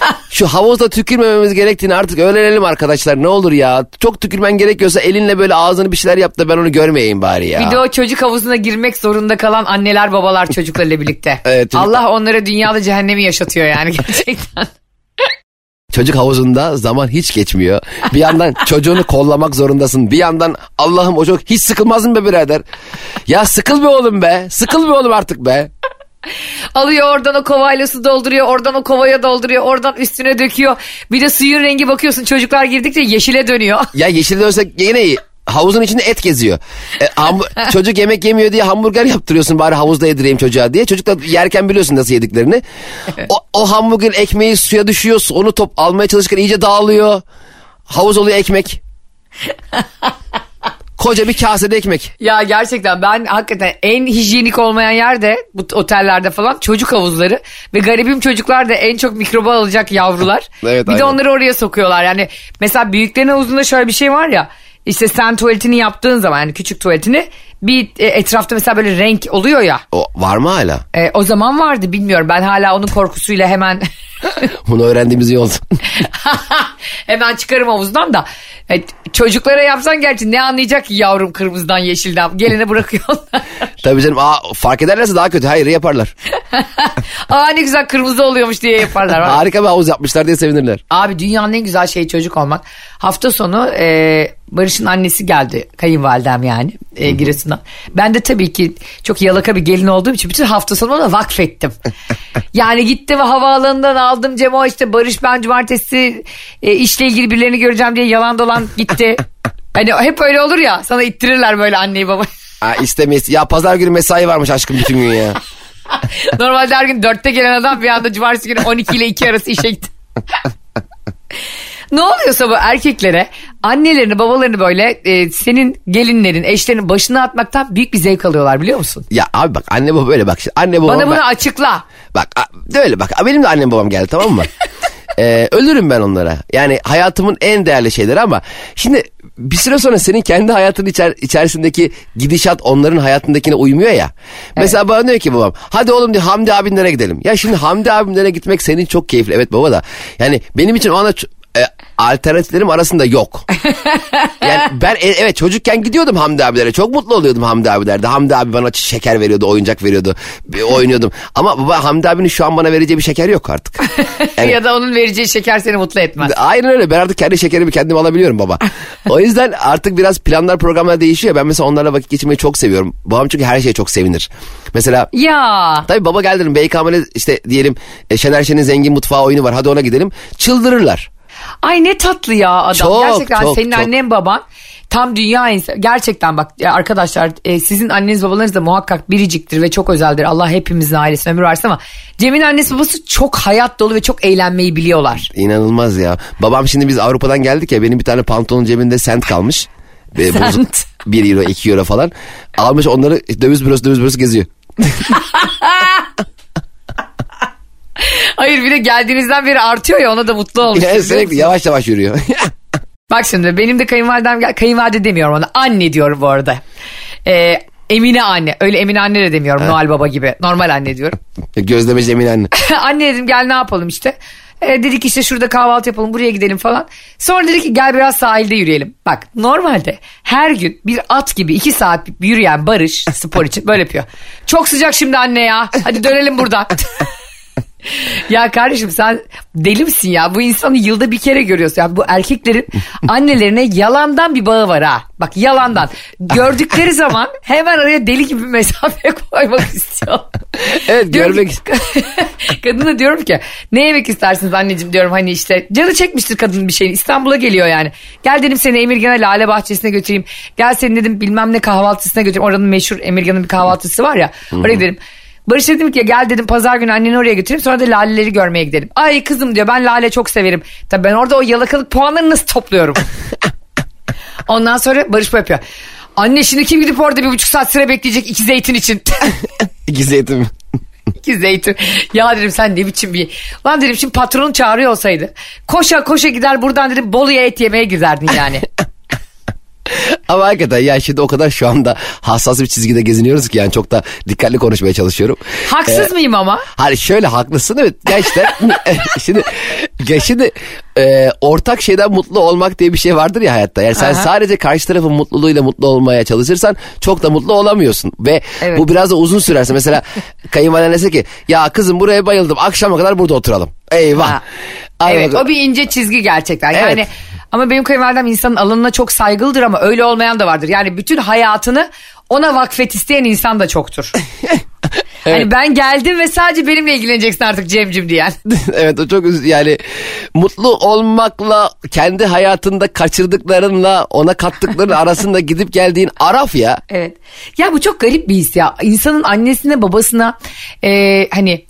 Şu havuzda tükürmememiz gerektiğini artık öğrenelim arkadaşlar ne olur ya. Çok tükürmen gerekiyorsa elinle böyle ağzını bir şeyler yap da ben onu görmeyeyim bari ya. Bir de o çocuk havuzuna girmek zorunda kalan anneler babalar çocuklarıyla birlikte. Evet, çocuk- Allah onlara dünyada cehennemi yaşatıyor yani gerçekten. Çocuk havuzunda zaman hiç geçmiyor. Bir yandan çocuğunu kollamak zorundasın. Bir yandan Allah'ım o çocuk hiç sıkılmaz mı be birader? Ya sıkıl be oğlum be. Sıkıl be oğlum artık be. Alıyor oradan o kovayla su dolduruyor, oradan o kovaya dolduruyor, oradan üstüne döküyor. Bir de suyun rengi bakıyorsun çocuklar girdikçe yeşile dönüyor. Ya yeşil dönsek yine iyi. Havuzun içinde et geziyor. E, ham- çocuk yemek yemiyor diye hamburger yaptırıyorsun bari havuzda yedireyim çocuğa diye. Çocuk da yerken biliyorsun nasıl yediklerini. O, o hamburger ekmeği suya düşüyor. Onu top almaya çalışırken iyice dağılıyor. Havuz oluyor ekmek. Koca bir kasede ekmek. Ya gerçekten ben hakikaten en hijyenik olmayan yerde bu otellerde falan çocuk havuzları ve garibim çocuklar da en çok mikroba alacak yavrular. Evet, bir de aynen. onları oraya sokuyorlar. Yani mesela büyüklerin havuzunda şöyle bir şey var ya işte sen tuvaletini yaptığın zaman yani küçük tuvaletini bir e, etrafta mesela böyle renk oluyor ya. O var mı hala? E, o zaman vardı bilmiyorum ben hala onun korkusuyla hemen Bunu öğrendiğimiz iyi oldu. hemen çıkarım havuzdan da. E, çocuklara yapsan gerçi ne anlayacak ki yavrum kırmızıdan yeşilden gelene bırakıyorlar. Tabii canım aa, fark ederlerse daha kötü. Hayır yaparlar. Aa ne güzel kırmızı oluyormuş diye yaparlar. Harika bir havuz yapmışlar diye sevinirler. Abi dünyanın en güzel şeyi çocuk olmak. Hafta sonu e, Barış'ın annesi geldi. Kayınvalidem yani e, Giresun'dan. Ben de tabii ki çok yalaka bir gelin olduğum için bütün hafta sonu ona vakfettim. yani gittim havaalanından aldım Cemo işte Barış ben cumartesi e, işle ilgili birilerini göreceğim diye yalan dolan gitti. Hani hep öyle olur ya sana ittirirler böyle anneyi babayı. Ha, istemeyiz. Ya pazar günü mesai varmış aşkım bütün gün ya. Normalde her gün dörtte gelen adam bir anda cumartesi günü 12 ile 2 arası işe gitti. ne oluyorsa bu erkeklere annelerini babalarını böyle e, senin gelinlerin eşlerinin başına atmaktan büyük bir zevk alıyorlar biliyor musun? Ya abi bak anne baba böyle bak. Şimdi anne babam Bana bunu ben- açıkla. Bak a- öyle bak benim de annem babam geldi tamam mı? Ee, ölürüm ben onlara. Yani hayatımın en değerli şeyleri ama şimdi bir süre sonra senin kendi hayatın içer, içerisindeki gidişat onların hayatındakine uymuyor ya. Mesela bana diyor ki babam hadi oğlum diyor Hamdi abinlere gidelim. Ya şimdi Hamdi abinlere gitmek senin çok keyifli. Evet baba da yani benim için o anda e, alternatiflerim arasında yok. Yani ben e, evet çocukken gidiyordum Hamdi abilere. Çok mutlu oluyordum Hamdi abilerde. Hamdi abi bana şeker veriyordu, oyuncak veriyordu. Bir Oynuyordum. Ama baba Hamdi abinin şu an bana vereceği bir şeker yok artık. Yani- ya da onun vereceği şeker seni mutlu etmez. Aynen öyle. Ben artık kendi şekerimi kendim alabiliyorum baba. O yüzden artık biraz planlar programlar değişiyor. Ben mesela onlarla vakit geçirmeyi çok seviyorum. Babam çünkü her şeye çok sevinir. Mesela Ya Tabii baba gel derim BKM'de işte diyelim e, Şener Şen'in zengin mutfağı oyunu var hadi ona gidelim. Çıldırırlar. Ay ne tatlı ya adam. Çok, Gerçekten çok, senin çok. annen baban tam dünya insan. Gerçekten bak ya arkadaşlar e, sizin anneniz babalarınız da muhakkak biriciktir ve çok özeldir. Allah hepimizin ailesine ömür versin ama Cem'in annesi babası çok hayat dolu ve çok eğlenmeyi biliyorlar. İnanılmaz ya. Babam şimdi biz Avrupa'dan geldik ya benim bir tane pantolonun cebinde sent kalmış. Ve bozuk 1 euro 2 euro falan. Almış onları döviz bürosu döviz bürosu geziyor. Hayır bir de geldiğinizden beri artıyor ya ona da mutlu olmuş. Yani sürekli yavaş yavaş yürüyor. Bak şimdi benim de kayınvalidem kayınvalide demiyorum ona anne diyorum bu arada. Ee, Emine anne öyle Emine anne de demiyorum Noel Baba gibi normal anne diyorum. Gözlemeci Emin anne. anne dedim gel ne yapalım işte. Ee, dedik işte şurada kahvaltı yapalım buraya gidelim falan. Sonra dedi ki gel biraz sahilde yürüyelim. Bak normalde her gün bir at gibi iki saat yürüyen Barış spor için böyle yapıyor. Çok sıcak şimdi anne ya hadi dönelim buradan. Ya kardeşim sen deli misin ya? Bu insanı yılda bir kere görüyorsun. Ya bu erkeklerin annelerine yalandan bir bağı var ha. Bak yalandan. Gördükleri zaman hemen araya deli gibi mesafe koymak istiyor. Evet Diyorum görmek ki- Kadına diyorum ki ne yemek istersiniz anneciğim diyorum hani işte canı çekmiştir kadının bir şeyin İstanbul'a geliyor yani. Gel dedim seni Emirgan'a Lale Bahçesi'ne götüreyim. Gel seni dedim bilmem ne kahvaltısına götüreyim. Oranın meşhur Emirgan'ın bir kahvaltısı var ya oraya gidelim. Barış dedim ki gel dedim pazar günü anneni oraya götüreyim sonra da laleleri görmeye gidelim. Ay kızım diyor ben lale çok severim. Tabii ben orada o yalakalık puanlarını nasıl topluyorum? Ondan sonra Barış böyle yapıyor. Anne şimdi kim gidip orada bir buçuk saat sıra bekleyecek iki zeytin için? İki zeytin. İki zeytin. Ya dedim sen ne biçim bir... Lan dedim şimdi patronun çağırıyor olsaydı. Koşa koşa gider buradan dedim Bolu'ya et yemeye giderdin yani. Ama hakikaten ya şimdi o kadar şu anda hassas bir çizgide geziniyoruz ki yani çok da dikkatli konuşmaya çalışıyorum. Haksız mıyım ama? Hani şöyle haklısın evet gerçekten şimdi ya şimdi e, ortak şeyden mutlu olmak diye bir şey vardır ya hayatta. Yani sen Aha. sadece karşı tarafın mutluluğuyla mutlu olmaya çalışırsan çok da mutlu olamıyorsun. Ve Evet. bu biraz da uzun sürerse mesela kayınvaliden dese ki ya kızım buraya bayıldım akşama kadar burada oturalım. Eyvah. Ha. Evet o bir ince çizgi gerçekten. Evet. Yani ama benim kayınvalidem insanın alanına çok saygılıdır ama öyle olmayan da vardır. Yani bütün hayatını ona vakfet isteyen insan da çoktur. Hani ben geldim ve sadece benimle ilgileneceksin artık Cemcim diyen. evet o çok yani mutlu olmakla kendi hayatında kaçırdıklarınla ona kattıkların arasında gidip geldiğin araf ya. Evet. Ya bu çok garip bir his ya. İnsanın annesine babasına e, hani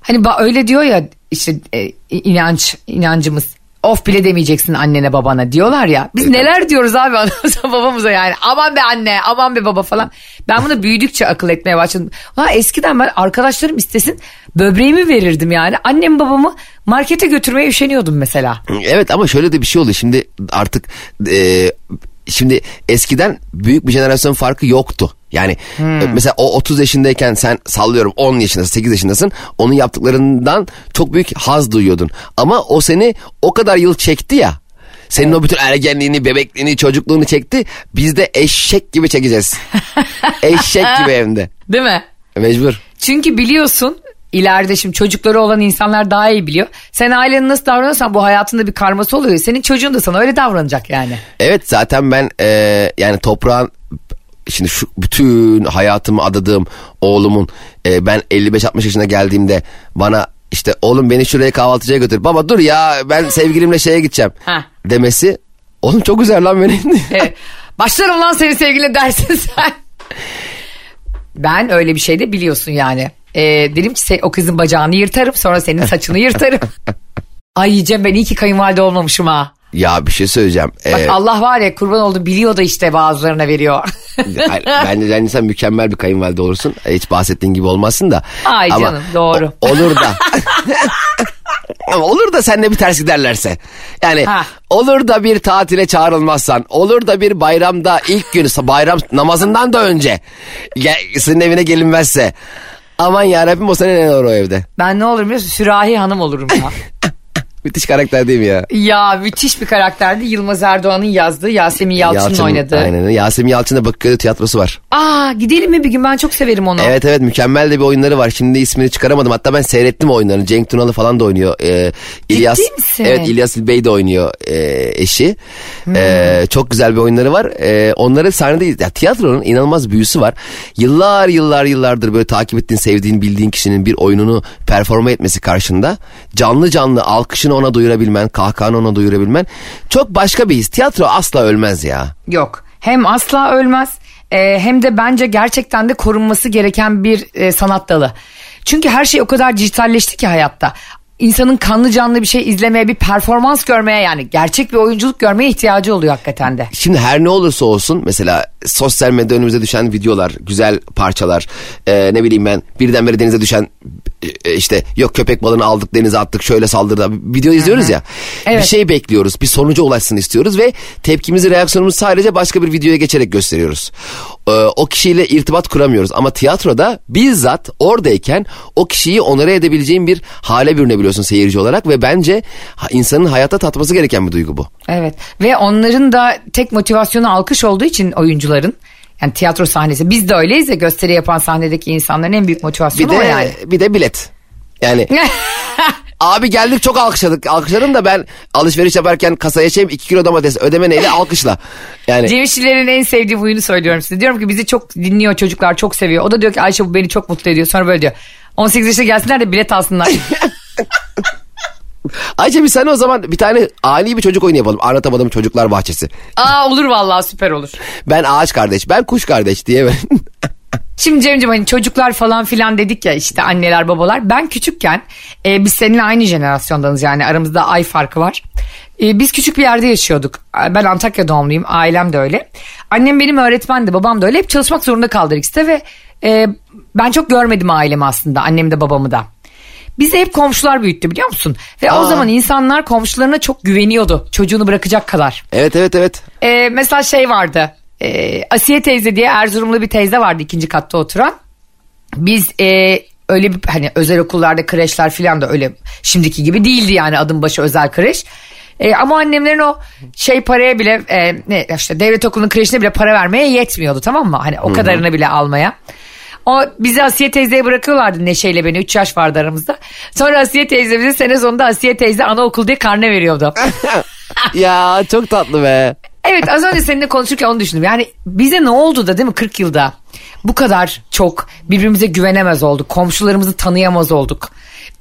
hani öyle diyor ya işte e, inanç inancımız. Of bile demeyeceksin annene babana diyorlar ya. Biz neler diyoruz abi anamıza babamıza yani. Aman be anne aman be baba falan. Ben bunu büyüdükçe akıl etmeye başladım. Ha, eskiden ben arkadaşlarım istesin böbreğimi verirdim yani. Annem babamı markete götürmeye üşeniyordum mesela. Evet ama şöyle de bir şey oluyor. Şimdi artık e, şimdi eskiden büyük bir jenerasyon farkı yoktu. Yani e, mesela o 30 yaşındayken sen sallıyorum 10 yaşındasın 8 yaşındasın onun yaptıklarından çok büyük haz duyuyordun. Ama o seni o kadar yıl çekti ya. Senin o bütün ergenliğini, bebekliğini, çocukluğunu çekti. Biz de eşek gibi çekeceğiz. eşek gibi hem de. Değil mi? Mecbur. Çünkü biliyorsun ileride şimdi çocukları olan insanlar daha iyi biliyor. Sen ailenin nasıl davranırsan bu hayatında bir karması oluyor. Senin çocuğun da sana öyle davranacak yani. Evet zaten ben e, yani toprağın şimdi şu bütün hayatımı adadığım oğlumun e, ben 55-60 yaşına geldiğimde bana işte oğlum beni şuraya kahvaltıcıya götür. Baba dur ya ben sevgilimle şeye gideceğim Ha. demesi. Oğlum çok güzel lan benim. Evet. Başlarım lan seni sevgili dersin sen. Ben öyle bir şey de biliyorsun yani. Ee, dedim ki o kızın bacağını yırtarım sonra senin saçını yırtarım. Ay Cem ben iyi ki kayınvalide olmamışım ha. ya bir şey söyleyeceğim. Bak Ee, Allah var ya kurban oldu biliyor da işte bazılarına veriyor. Bence bence sen mükemmel bir kayınvalide olursun. Hiç bahsettiğin gibi olmazsın da. Ay Ama canım, doğru. o- olur da. Ama olur da seninle bir ters giderlerse. Yani Ha. olur da bir tatile çağrılmazsan. Olur da bir bayramda ilk gün bayram namazından da önce. Gel, senin evine gelinmezse. Aman yarabbim o sene ne olur o evde. ben ne olurum biliyor musun? Sürahi hanım olurum ya. Müthiş karakter değil mi ya? ya müthiş bir karakterdi. Yılmaz Erdoğan'ın yazdığı Yasemin Yalçın'ın oynadığı. Aynen. Yasemin Yalçın'da Bakırköy tiyatrosu var. Aa gidelim mi bir gün ben çok severim onu. Evet evet mükemmel de bir oyunları var. Şimdi ismini çıkaramadım. Hatta ben seyrettim oyunlarını. Cenk Tunalı falan da oynuyor. Ee, İlyas, misin? Evet İlyas İlbey de oynuyor e, eşi. Hmm. Ee, çok güzel bir oyunları var. Ee, onları sahnede ya, tiyatronun inanılmaz büyüsü var. Yıllar yıllar yıllardır böyle takip ettiğin, sevdiğin, bildiğin kişinin bir oyununu performa etmesi karşında canlı canlı alkışın alkışını ona duyurabilmen, kahkahanı ona duyurabilmen çok başka bir his. Tiyatro asla ölmez ya. Yok. Hem asla ölmez e, hem de bence gerçekten de korunması gereken bir e, sanat dalı. Çünkü her şey o kadar dijitalleşti ki hayatta. İnsanın kanlı canlı bir şey izlemeye, bir performans görmeye yani gerçek bir oyunculuk görmeye ihtiyacı oluyor hakikaten de. Şimdi her ne olursa olsun mesela sosyal medyada önümüze düşen videolar, güzel parçalar, e, ne bileyim ben birdenbire denize düşen işte yok köpek balığını aldık denize attık şöyle saldırdı video izliyoruz ya. Evet. Bir şey bekliyoruz, bir sonuca ulaşsın istiyoruz ve tepkimizi, reaksiyonumuzu sadece başka bir videoya geçerek gösteriyoruz. E, o kişiyle irtibat kuramıyoruz ama tiyatroda bizzat oradayken o kişiyi onore edebileceğin bir hale bürünebiliyorsun seyirci olarak ve bence insanın hayatta tatması gereken bir duygu bu. Evet ve onların da tek motivasyonu alkış olduğu için oyuncuların yani tiyatro sahnesi biz de öyleyiz ya gösteri yapan sahnedeki insanların en büyük Bir motivasyonu de o yani. bir de bilet. Yani abi geldik çok alkışladık. Alkışladım da ben alışveriş yaparken kasaya şey 2 kilo domates ödeme neyle alkışla. Yani Cem İşçilerin en sevdiği huyunu söylüyorum size. Diyorum ki bizi çok dinliyor çocuklar çok seviyor. O da diyor ki Ayşe bu beni çok mutlu ediyor. Sonra böyle diyor. 18 yaşına gelsinler de bilet alsınlar. Ayça bir sana o zaman bir tane ani bir çocuk oyunu yapalım. Anlatamadım çocuklar bahçesi. Aa olur vallahi süper olur. Ben ağaç kardeş, ben kuş kardeş diye ben. Şimdi Cem'ciğim hani çocuklar falan filan dedik ya işte anneler babalar. Ben küçükken e, biz seninle aynı jenerasyondanız yani aramızda ay farkı var. E, biz küçük bir yerde yaşıyorduk. Ben Antakya doğumluyum ailem de öyle. Annem benim öğretmendi babam da öyle hep çalışmak zorunda kaldı ikisi de ve e, ben çok görmedim ailemi aslında annemi de babamı da. Bizi hep komşular büyüttü biliyor musun? Ve o Aa. zaman insanlar komşularına çok güveniyordu çocuğunu bırakacak kadar. evet evet evet. Ee, mesela şey vardı. Ee, Asiye teyze diye Erzurumlu bir teyze vardı ikinci katta oturan. Biz e, öyle bir hani özel okullarda kreşler falan da öyle şimdiki gibi değildi yani adım başı özel kreş. E, ama annemlerin o şey paraya bile e, ne işte devlet okulunun kreşine bile para vermeye yetmiyordu tamam mı? Hani o kadarını bile almaya. O bizi Asiye teyzeye bırakıyorlardı Neşe ile beni 3 yaş vardı aramızda. Sonra Asiye teyze bize sene sonunda Asiye teyze anaokul diye karne veriyordu. ya çok tatlı be. Evet az önce seninle konuşurken onu düşündüm. Yani bize ne oldu da değil mi 40 yılda bu kadar çok birbirimize güvenemez olduk. Komşularımızı tanıyamaz olduk.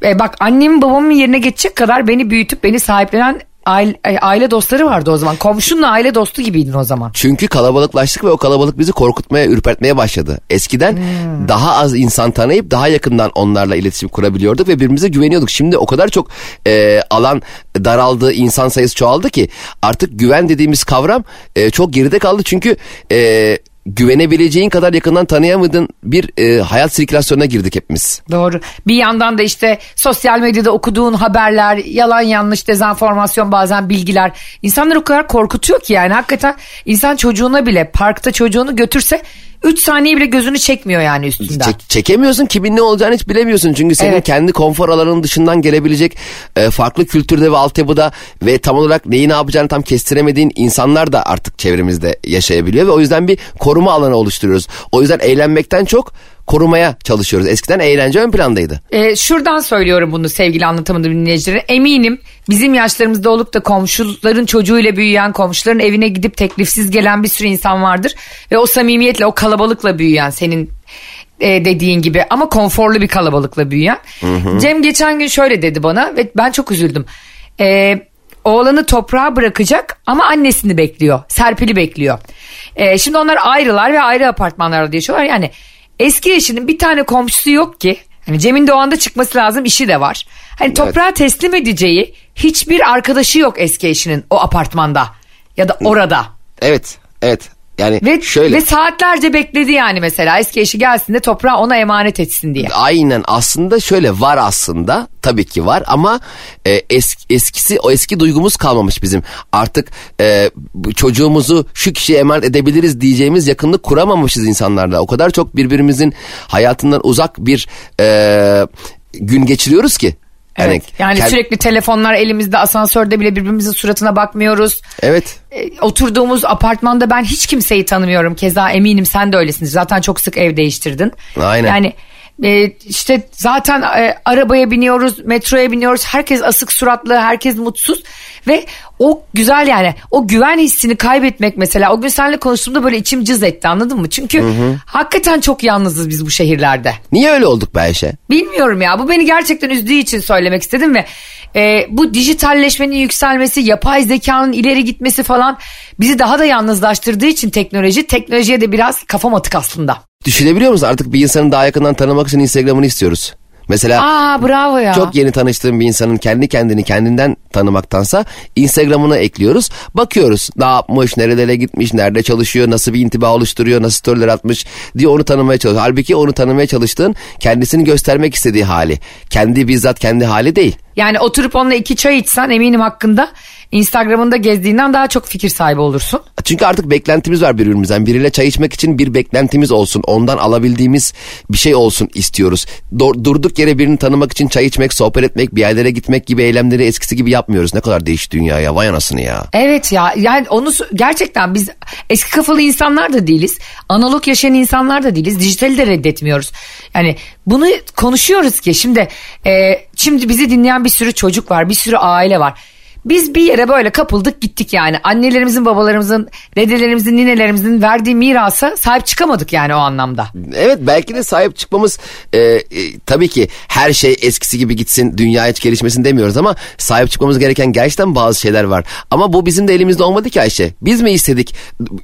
E bak annemin babamın yerine geçecek kadar beni büyütüp beni sahiplenen aile, aile dostları vardı o zaman. Komşunla aile dostu gibiydin o zaman. Çünkü kalabalıklaştık ve o kalabalık bizi korkutmaya, ürpertmeye başladı. Eskiden Hmm. daha az insan tanıyıp daha yakından onlarla iletişim kurabiliyorduk ve birbirimize güveniyorduk. Şimdi o kadar çok e, alan daraldı, insan sayısı çoğaldı ki artık güven dediğimiz kavram e, çok geride kaldı. Çünkü e, güvenebileceğin kadar yakından tanıyamadığın bir e, hayat sirkülasyonuna girdik hepimiz. Doğru. Bir yandan da işte sosyal medyada okuduğun haberler, yalan yanlış dezenformasyon bazen bilgiler insanları o kadar korkutuyor ki yani hakikaten insan çocuğuna bile parkta çocuğunu götürse 3 saniye bile gözünü çekmiyor yani üstünden. Çek- çekemiyorsun kimin ne olacağını hiç bilemiyorsun. Çünkü senin Evet. kendi konfor alanının dışından gelebilecek e, farklı kültürde ve altyapıda ve tam olarak neyi ne yapacağını tam kestiremediğin insanlar da artık çevremizde yaşayabiliyor ve o yüzden bir koruma alanı oluşturuyoruz. O yüzden eğlenmekten çok korumaya çalışıyoruz. Eskiden eğlence ön plandaydı. Ee, şuradan söylüyorum bunu sevgili anlatamadığım dinleyicilere. Eminim bizim yaşlarımızda olup da komşuların çocuğuyla büyüyen, komşuların evine gidip teklifsiz gelen bir sürü insan vardır. Ve o samimiyetle, o kalabalıkla büyüyen senin e, dediğin gibi ama konforlu bir kalabalıkla büyüyen. Cem geçen gün şöyle dedi bana ve ben çok üzüldüm. Ee, oğlanı toprağa bırakacak ama annesini bekliyor. Serpil'i bekliyor. Ee, şimdi onlar ayrılar ve ayrı apartmanlarda yaşıyorlar. Yani eski eşinin bir tane komşusu yok ki. Hani Cem'in de o anda çıkması lazım işi de var. Hani toprağa teslim edeceği hiçbir arkadaşı yok eski eşinin o apartmanda ya da orada. Evet, evet. Yani Ve, şöyle. ve saatlerce bekledi yani mesela eski eşi gelsin de toprağı ona emanet etsin diye. Aynen aslında şöyle var aslında tabii ki var ama e, es- eskisi o eski duygumuz kalmamış bizim. Artık e, çocuğumuzu şu kişiye emanet edebiliriz diyeceğimiz yakınlık kuramamışız insanlarla. O kadar çok birbirimizin hayatından uzak bir e, gün geçiriyoruz ki. Evet. Yani kend- sürekli telefonlar elimizde asansörde bile birbirimizin suratına bakmıyoruz. Evet. E, oturduğumuz apartmanda ben hiç kimseyi tanımıyorum. Keza eminim sen de öylesin. Zaten çok sık ev değiştirdin. Aynen. Yani e, işte zaten e, arabaya biniyoruz, metroya biniyoruz. Herkes asık suratlı, herkes mutsuz ve o güzel yani o güven hissini kaybetmek mesela o gün seninle konuştuğumda böyle içim cız etti anladın mı? Çünkü hakikaten çok yalnızız biz bu şehirlerde. Niye öyle olduk be Ayşe? Bilmiyorum ya bu beni gerçekten üzdüğü için söylemek istedim ve e, bu dijitalleşmenin yükselmesi, yapay zekanın ileri gitmesi falan bizi daha da yalnızlaştırdığı için teknoloji, teknolojiye de biraz kafam atık aslında. Düşünebiliyor musun artık bir insanı daha yakından tanımak için Instagram'ını istiyoruz. Mesela Aa bravo ya. çok yeni tanıştığım bir insanın kendi kendini kendinden tanımaktansa Instagram'ına ekliyoruz. Bakıyoruz ne yapmış, nerelere gitmiş, nerede çalışıyor, nasıl bir intiba oluşturuyor, nasıl storyler atmış diye onu tanımaya çalışıyor. Halbuki onu tanımaya çalıştığın kendisini göstermek istediği hali. Kendi bizzat kendi hali değil. Yani oturup onunla iki çay içsen eminim hakkında Instagram'ında gezdiğinden daha çok fikir sahibi olursun. Çünkü artık beklentimiz var birbirimizden. Biriyle çay içmek için bir beklentimiz olsun. Ondan alabildiğimiz bir şey olsun istiyoruz. Dur- durduk yere birini tanımak için çay içmek, sohbet etmek, bir yerlere gitmek gibi eylemleri eskisi gibi yapmıyoruz. Ne kadar değişti dünya ya. Vay anasını ya. Evet ya yani onu gerçekten biz eski kafalı insanlar da değiliz. Analog yaşayan insanlar da değiliz. Dijitali de reddetmiyoruz. Yani bunu konuşuyoruz ki şimdi e, şimdi bizi dinleyen bir sürü çocuk var, bir sürü aile var. Biz bir yere böyle kapıldık gittik yani. Annelerimizin, babalarımızın, dedelerimizin, ninelerimizin verdiği mirasa sahip çıkamadık yani o anlamda. Evet belki de sahip çıkmamız e, e, tabii ki her şey eskisi gibi gitsin dünya hiç gelişmesin demiyoruz ama sahip çıkmamız gereken gerçekten bazı şeyler var. Ama bu bizim de elimizde olmadı ki Ayşe. Biz mi istedik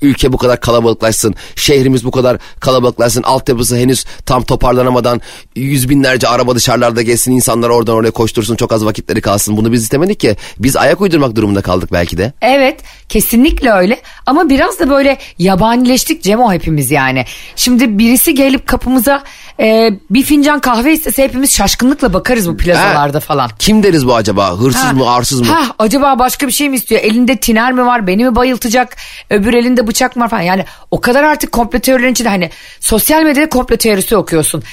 ülke bu kadar kalabalıklaşsın, şehrimiz bu kadar kalabalıklaşsın, altyapısı henüz tam toparlanamadan yüz binlerce araba dışarılarda gezsin, insanlar oradan oraya koştursun, çok az vakitleri kalsın. Bunu biz istemedik ki. Biz ayak uydurmak durumunda kaldık belki de. Evet kesinlikle öyle ama biraz da böyle yabanileştik Cemo hepimiz yani. Şimdi birisi gelip kapımıza e, bir fincan kahve istese hepimiz şaşkınlıkla bakarız bu plazalarda Ha, falan. Kim deriz bu acaba? Hırsız Ha, mı, arsız mı? Ha, acaba başka bir şey mi istiyor? Elinde tiner mi var? Beni mi bayıltacak? Öbür elinde bıçak mı var falan. Yani o kadar artık komplo teorilerin içinde hani sosyal medyada komplo teorisi okuyorsun.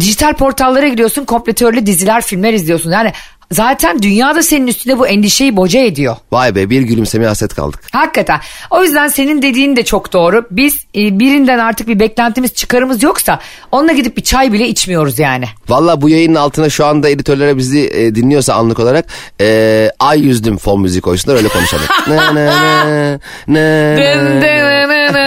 Dijital portallara gidiyorsun komplo teorili diziler, filmler izliyorsun. Yani zaten dünya da senin üstüne bu endişeyi boca ediyor. Vay be bir gülümsemeye hasret kaldık. Hakikaten. O yüzden senin dediğin de çok doğru. Biz e, birinden artık bir beklentimiz, çıkarımız yoksa onunla gidip bir çay bile içmiyoruz yani. Valla bu yayının altına şu anda editörlere bizi e, dinliyorsa anlık olarak e, ay yüzdüm fon müziği koysunlar öyle konuşalım. Dın dın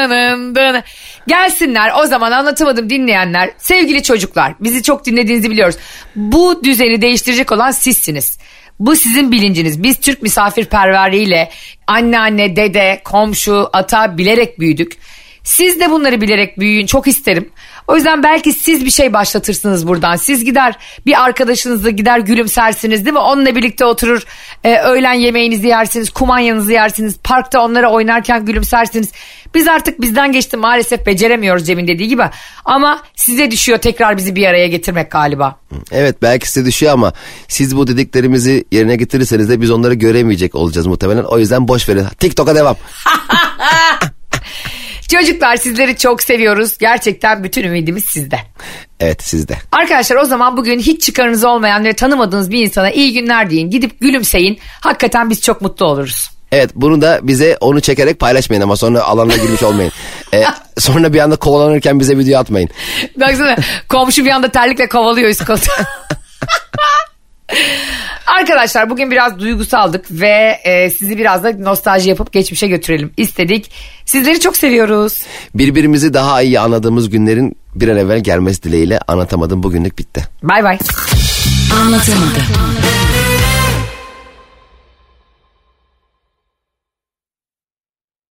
dın dın dın. Gelsinler o zaman anlatamadım dinleyenler. Sevgili çocuklar bizi çok dinlediğinizi biliyoruz. Bu düzeni değiştirecek olan sizsiniz. Bu sizin bilinciniz. Biz Türk misafirperverliğiyle anneanne, dede, komşu, ata bilerek büyüdük. Siz de bunları bilerek büyüyün çok isterim. O yüzden belki siz bir şey başlatırsınız buradan. Siz gider bir arkadaşınızla gider gülümsersiniz değil mi? Onunla birlikte oturur e, öğlen yemeğinizi yersiniz, kumanyanızı yersiniz. Parkta onlara oynarken gülümsersiniz. Biz artık bizden geçti maalesef beceremiyoruz Cem'in dediği gibi. Ama size düşüyor tekrar bizi bir araya getirmek galiba. Evet belki size düşüyor ama siz bu dediklerimizi yerine getirirseniz de biz onları göremeyecek olacağız muhtemelen. O yüzden boş verin. TikTok'a devam. Çocuklar sizleri çok seviyoruz. Gerçekten bütün ümidimiz sizde. Evet sizde. Arkadaşlar o zaman bugün hiç çıkarınız olmayan ve tanımadığınız bir insana iyi günler deyin. Gidip gülümseyin. Hakikaten biz çok mutlu oluruz. Evet bunu da bize onu çekerek paylaşmayın ama sonra alana girmiş olmayın. Ee, sonra bir anda kovalanırken bize video atmayın. Baksana komşu bir anda terlikle kovalıyor üst katı. Arkadaşlar bugün biraz duygusaldık ve e, sizi biraz da nostalji yapıp geçmişe götürelim istedik. Sizleri çok seviyoruz. Birbirimizi daha iyi anladığımız günlerin bir an evvel gelmesi dileğiyle anlatamadım bugünlük bitti. Bay bay. Anlatamadım.